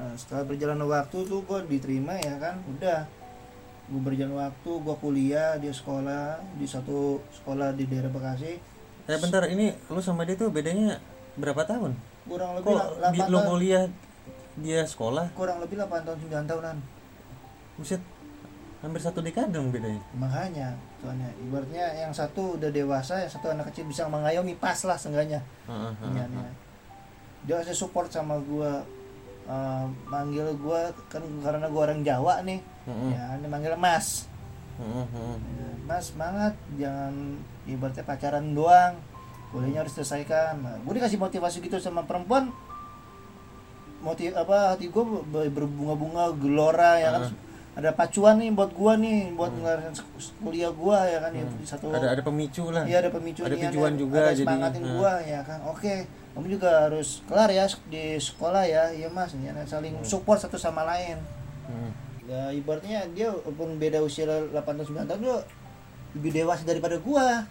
nah setelah berjalan waktu tuh gue diterima ya kan udah gue berjalan waktu gue kuliah di sekolah di satu sekolah di daerah Bekasi Eh bentar, ini lu sama dia tuh bedanya berapa tahun? kurang lebih Kok la- di, 8 lu tahun kuliah dia sekolah? kurang lebih 8 tahun 9 tahunan Buset, hampir satu dekade dong bedanya. makanya soalnya ibaratnya yang satu udah dewasa yang satu anak kecil bisa mengayomi pas lah seenggaknya heeh. iya. dia masih support sama gua eh, manggil gua kan karena gua orang Jawa nih. Heeh, ya ini manggil Mas. Ya, Mas semangat. Jangan ibaratnya pacaran doang. Kuliahnya harus selesaikan nah, gue dikasih motivasi gitu sama perempuan. Motiv apa hati gue berbunga-bunga gelora ya kan ada pacuan nih buat gua nih buat ngelarin kuliah gua ya kan ya, di satu Ada ada pemicu lah. Iya ada pemicu Ada tujuan juga ada jadi. semangatin Nah. gua ya kan. Oke, kamu juga harus kelar ya di sekolah ya. Iya Mas, ya saling support satu sama lain. Hmm. Ya ibaratnya dia walaupun beda usia 8 tahun 9 tahun dia lebih dewasa daripada gua.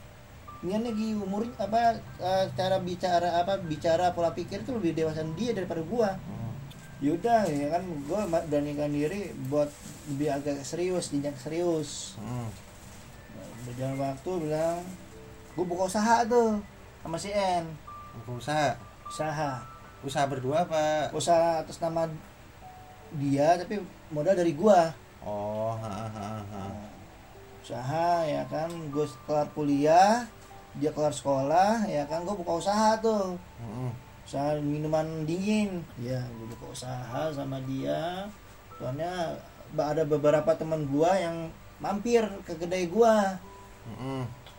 Ini lagi umur apa eh, cara bicara apa bicara pola pikir itu lebih dewasa dia daripada gua. Hmm. Yaudah ya kan ma- beranikan diri buat lebih agak serius, jenjang serius Hmm. berjalan waktu bilang gue buka usaha tuh sama si N Buka usaha. usaha Usaha berdua apa? usaha atas nama dia tapi modal dari gua Oh, ha, ha, ha. Nah, usaha ya kan gue kelar kuliah dia kelar sekolah ya kan gue buka usaha tuh Heeh. Usaha minuman dingin. Ya gue buka usaha sama dia. Soalnya ada beberapa teman gua yang mampir ke kedai gua.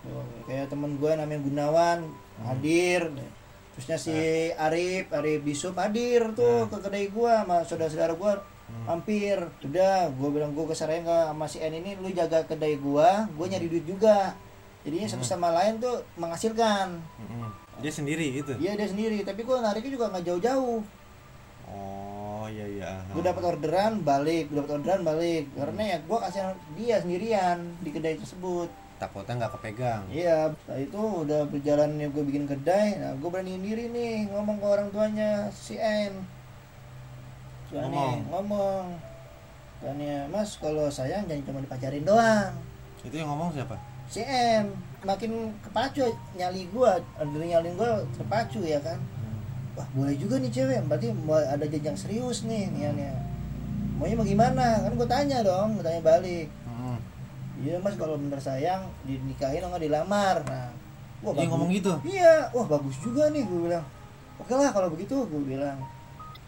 Tuh, kayak temen gue namanya Gunawan hadir. Terusnya si Arif Arif Bisup hadir tuh ke kedai gue sama saudara-saudara gue mampir. Udah gue bilang gue kesarain ke sama si N ini lu jaga kedai gue gue nyari duit juga. Jadinya satu sama lain tuh menghasilkan. Dia sendiri itu. iya dia sendiri tapi gue nariknya juga nggak jauh-jauh Oh, iya iya. gue dapat orderan balik gue dapat orderan balik karena ya gue kasih dia sendirian di kedai tersebut Takutnya nggak kepegang. Iya, setelah itu udah berjalan nih gue bikin kedai. Nah, gue beraniin diri nih ngomong ke orang tuanya si N. Tuanya Ngomong. ngomong. Tuanya, Mas kalau sayang jangan cuma dipacarin doang. Itu yang ngomong siapa? N makin kepacu nyali gue, dari nyalin gue terpacu ya kan. Wah boleh juga nih cewek, berarti ada jenjang serius nih niannya. Maunya mau gimana? Kan gue tanya dong, gue tanya balik. Heeh. Iya mas kalau bener sayang dinikahin atau nggak dilamar. Nah, wah bagus. ngomong gitu. Iya, wah bagus juga nih gue bilang. Oke lah kalau begitu gue bilang.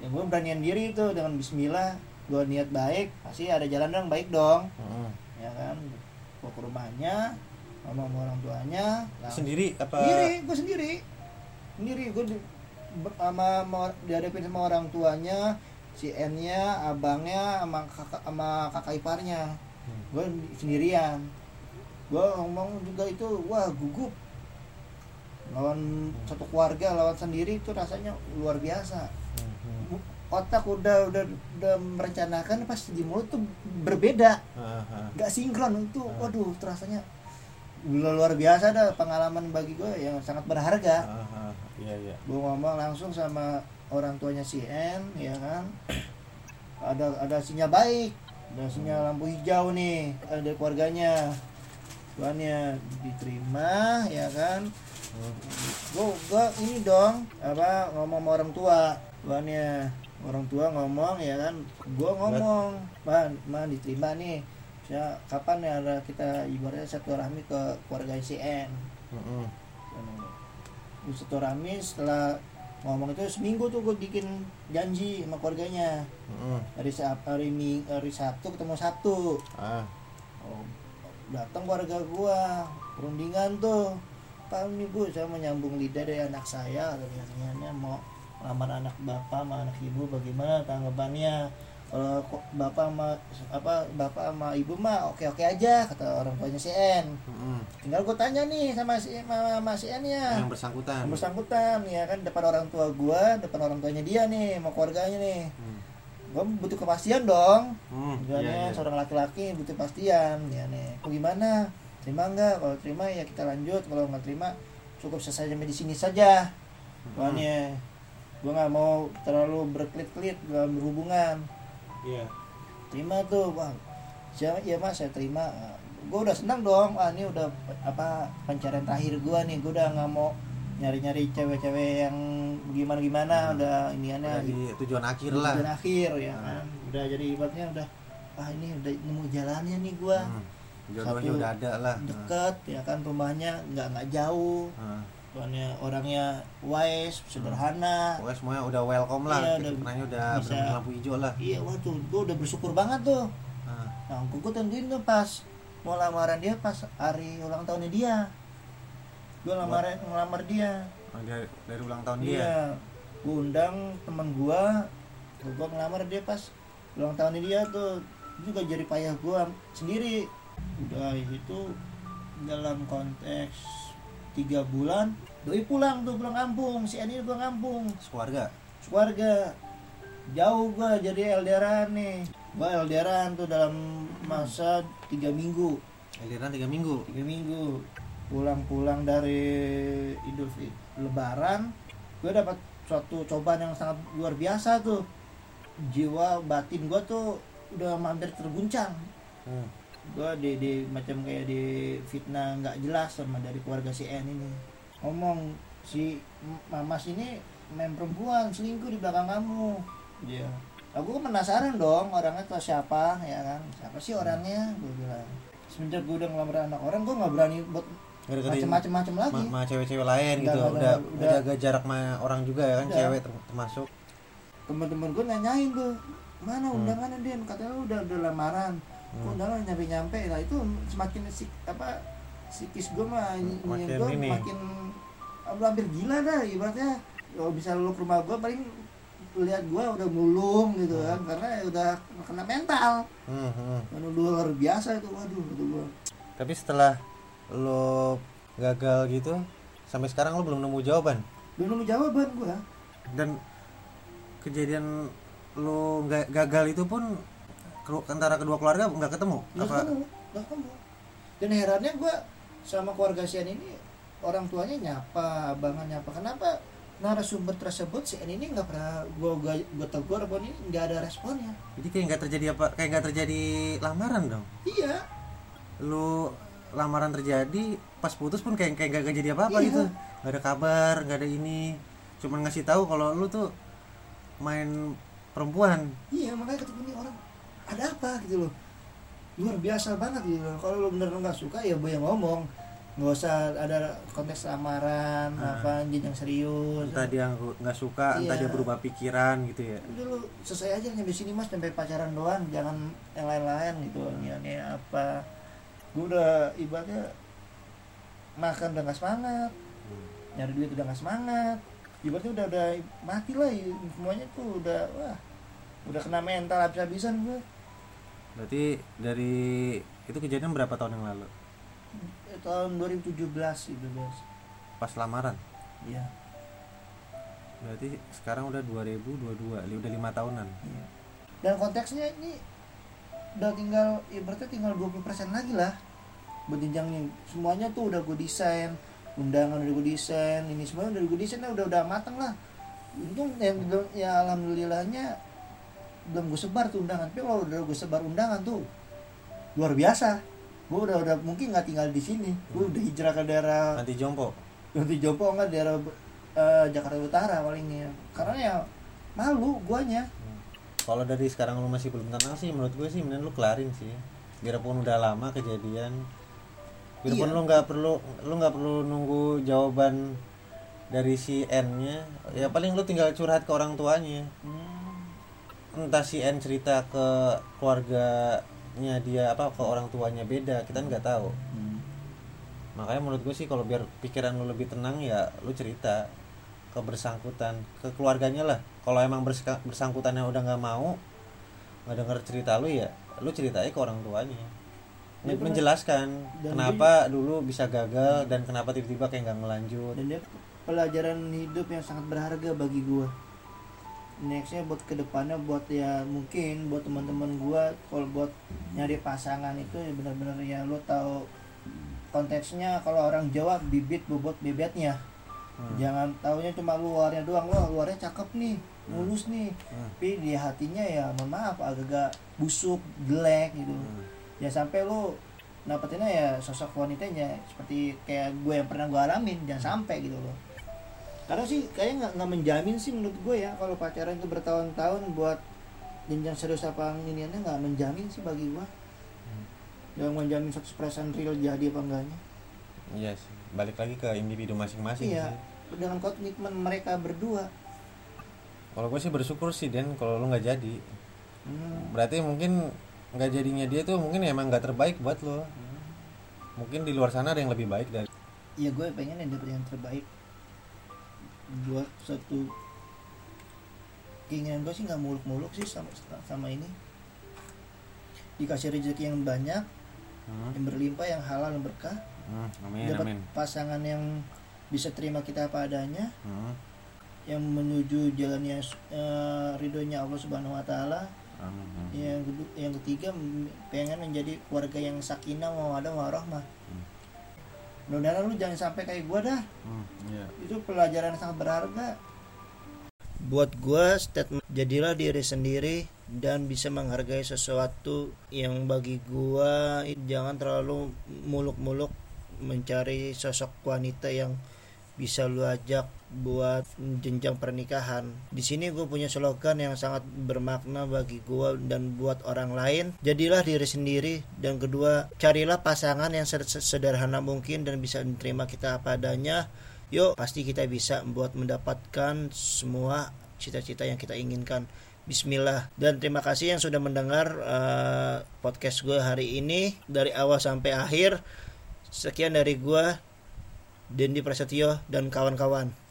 Ya gue beranian diri itu dengan Bismillah. Gue niat baik, pasti ada jalan yang baik dong. Heeh. Ya kan, gue ke rumahnya, ngomong sama orang tuanya. langsung- Sendiri apa? Sendiri, gue sendiri. Sendiri, gue di, sama, sama dihadapin sama orang tuanya, si N-nya, abangnya, sama kakak, sama kakak iparnya. Hmm. Gue sendirian. Gue ngomong juga itu, wah gugup. Lawan satu keluarga, lawan sendiri itu rasanya luar biasa. Hmm. Otak udah udah udah merencanakan pas di mulut tuh berbeda, nggak sinkron itu. Waduh, rasanya luar biasa dah pengalaman bagi gue yang sangat berharga. Ha, ha. Iya iya. gue ngomong langsung sama orang tuanya si N ya kan? Ada ada sinyal baik ada sinyal lampu hijau nih ada dari keluarganya. Tuannya diterima ya kan? Gue gue ini dong apa ngomong sama orang tua. Tuannya orang tua ngomong ya kan? Gue ngomong man man diterima nih ya kapan ya ada kita ibaratnya satu rahmi ke keluarga si N Heeh. Terus satu rame setelah ngomong itu seminggu tuh gue bikin janji sama keluarganya Heeh. hari hari Mi- hari Sabtu ketemu Sabtu Ah. oh, datang keluarga gua perundingan tuh Pak ini bu saya mau nyambung lidah dari anak saya katanya mau lamar anak bapak sama anak ibu bagaimana tanggapannya kalau kok bapak sama apa bapak sama ibu mah oke oke aja kata orang tuanya si N Heeh. tinggal gue tanya nih sama si sama, sama si N ya Yang bersangkutan. yang bersangkutan ya kan depan orang tua gua depan orang tuanya dia nih sama keluarganya nih Hmm. gua butuh kepastian dong Hmm. Gimana Iya, iya. seorang laki-laki butuh kepastian ya nih "Oh, gimana terima nggak kalau terima ya kita lanjut kalau nggak terima cukup selesai sampai di sini saja Hmm. gue nggak mau terlalu berkelit-kelit dalam berhubungan iya. Terima tuh bang. Siapa? Ya mas saya terima. Gue udah senang dong. Ah ini udah apa pencarian terakhir gue nih. Gue udah nggak mau nyari-nyari cewek-cewek yang gimana gimana Hmm. udah iniannya. Udah tujuan akhir lah. tujuan akhir ya Hmm. kan. Udah jadi ibaratnya udah ah ini udah nemu jalannya nih gue Hmm. jodohnya udah ada lah. deket ya kan rumahnya nggak nggak jauh. Nah, soalnya orangnya wise sederhana. Pokoknya semuanya udah welcome lah. Iya, udah karena udah bisa. lampu hijau lah. Iya waduh gue udah bersyukur banget tuh. Nah, nah gue tentuin tuh pas mau lamaran dia pas hari ulang tahunnya dia. Gue lamaran ngelamar dia. Oh, dari, dari ulang tahun dia? Iya. Gue undang teman gue gue ngelamar dia pas ulang tahunnya dia tuh. Juga jadi payah gue sendiri. Udah itu dalam konteks tiga bulan doi pulang tuh pulang kampung. Si Eni pulang kampung. Keluarga keluarga jauh gua jadi LDRan nih. Gua LDRan tuh dalam masa tiga minggu. Eliran tiga minggu? Tiga minggu. Pulang-pulang dari Idul Fit Lebaran gue dapat suatu cobaan yang sangat luar biasa tuh. Jiwa batin gua tuh udah hampir terguncang. Hmm. Gua di, di macam kayak di fitnah nggak jelas sama dari keluarga si N ini. Ngomong si mamas ini main perempuan selingkuh di belakang kamu. Dia aku kan penasaran dong orangnya tuh siapa ya kan? Siapa sih orangnya? Gue bilang. Semenjak gue udah ngelamar anak orang gue nggak berani buat macem-macem lagi. ma, ma cewek-cewek lain Udah, gitu. udah, udah, udah. udah. jaga jarak sama orang juga ya kan Udah. cewek ter- termasuk. Teman-teman gue nanyain tuh mana Hmm. undangannya dia katanya udah udah lamaran Hmm. kok undangan nyampe nyampe lah. Itu semakin sik apa psikis gue mah Makin gue ini. makin hampir gila dah ibaratnya. Kalau bisa lu ke rumah gue paling lihat gue udah mulung gitu kan karena udah kena mental. Hmm, hmm. Luar biasa itu waduh itu gue tapi setelah lo gagal gitu sampai sekarang lo belum nemu jawaban? Belum nemu jawaban gue dan kejadian lo gagal itu pun antara kedua keluarga nggak ketemu? Nggak apa ketemu nggak ketemu. Dan herannya gue sama keluarga Sian ini orang tuanya nyapa abangan nyapa. Kenapa narasumber tersebut si ini nggak pernah gue gue tegur apa ini nggak ada responnya. Jadi kayak nggak terjadi apa kayak nggak terjadi lamaran dong? Iya. Lo lamaran terjadi pas putus pun kayak kayak nggak jadi apa apa Iya. gitu. Nggak ada kabar nggak ada ini. Cuman ngasih tahu kalau lu tuh main perempuan. Iya makanya ketemu nih orang ada apa? Gitu loh. Luar biasa banget gitu loh. kalau lo bener nggak suka ya gue yang ngomong. Nggak usah ada konteks lamaran Ah. apa anjing yang serius. Entah dia nggak suka entah Iya. dia berubah pikiran gitu ya. Udah lu selesai aja nyampe sini mas. Sampai pacaran doang. Jangan yang lain-lain gitu ini ini apa. Gue udah ibaratnya makan udah gak semangat. Nyari duit udah gak semangat. Ibaratnya udah udah mati lah semuanya tuh udah wah udah kena mental habis-habisan gue berarti dari itu kejadian berapa tahun yang lalu? Eh, tahun 2017 itu guys pas lamaran? Iya. Berarti sekarang udah 2022 li- udah lima tahunan. Iya. Dan konteksnya ini udah tinggal ibaratnya tinggal 20% lagi lah buat jenjangnya. Semuanya tuh udah gue desain undangan udah gue desain ini semuanya udah gue desain udah udah matang lah. Untung yang ya alhamdulillahnya belum gue sebar tuh undangan. Tapi kalau udah gue sebar undangan tuh luar biasa. Gue udah udah mungkin nggak tinggal di sini. Gue udah hijrah ke daerah nanti jompo? Nanti Jopo nggak daerah eh, Jakarta Utara palingnya karena ya malu guanya. Kalau dari sekarang lu masih belum tenang sih menurut gue sih mending lu kelarin sih. Biarpun udah lama kejadian biarpun Iya. lu nggak perlu lu nggak perlu nunggu jawaban dari si N nya ya paling lu tinggal curhat ke orang tuanya. Hmm. Entah si N cerita ke keluarganya dia apa ke orang tuanya beda kita nggak tahu. Makanya menurut gue sih kalau biar pikiran lu lebih tenang ya lu cerita ke bersangkutan ke keluarganya lah. Kalau emang bersangkutannya udah nggak mau nggak denger cerita lu ya lu ceritain ke orang tuanya. Dia pernah- menjelaskan dan kenapa dulu bisa gagal dan kenapa tiba-tiba kayak nggak ngelanjut. Dan dia pelajaran hidup yang sangat berharga bagi gua nextnya buat ke depannya buat ya mungkin buat teman-teman gua kalau buat nyari pasangan itu ya benar-benar ya lo tahu konteksnya. Kalau orang Jawa bibit bobot bebetnya. Hmm. jangan taunya cuma luarnya doang. Lo luarnya cakep nih mulus nih. Hmm. tapi di hatinya ya mohon maaf agak-agak busuk jelek gitu. Hmm. ya sampai lu dapetinnya ya sosok wanitanya seperti kayak gue yang pernah gue alamin jangan sampai gitu loh karena sih kayaknya nggak nggak menjamin sih menurut gue ya kalau pacaran itu bertahun-tahun buat jenjang serius apa iniannya nggak menjamin sih bagi gue yang menjamin 100% real jadi apa enggaknya Iya sih. Balik lagi ke individu masing-masing iya sih. dengan komitmen mereka berdua Kalau gue sih bersyukur sih Den kalau lu nggak jadi. Hmm. Berarti mungkin nggak jadinya dia tuh mungkin emang nggak terbaik buat lo. Mungkin di luar sana ada yang lebih baik dari. ya gue pengen yang dapet yang terbaik buat satu keinginan gue sih nggak muluk-muluk sih sama sama ini dikasih rezeki yang banyak Hmm. yang berlimpah yang halal yang berkah Hmm. Amin dapat amin. pasangan yang bisa terima kita apa adanya Hmm. yang menuju jalannya eh, ridhonya Allah Subhanahu Wa Taala yang yang ketiga pengen menjadi keluarga yang sakinah mawadah warahmah Hmm. Mudah-mudahan lu jangan sampai kayak gua dah Hmm. Iya. itu pelajaran yang sangat berharga buat gua statement jadilah diri sendiri dan bisa menghargai sesuatu yang bagi gua jangan terlalu muluk-muluk mencari sosok wanita yang bisa lu ajak buat jenjang pernikahan. Di sini gue punya slogan yang sangat bermakna bagi gua dan buat orang lain. Jadilah diri sendiri dan kedua carilah pasangan yang sed- sederhana mungkin dan bisa menerima kita apa adanya. Yuk, pasti kita bisa buat mendapatkan semua cita-cita yang kita inginkan. Bismillah dan terima kasih yang sudah mendengar eh, podcast gue hari ini dari awal sampai akhir. Sekian dari gue Dendi Prasetyo dan kawan-kawan.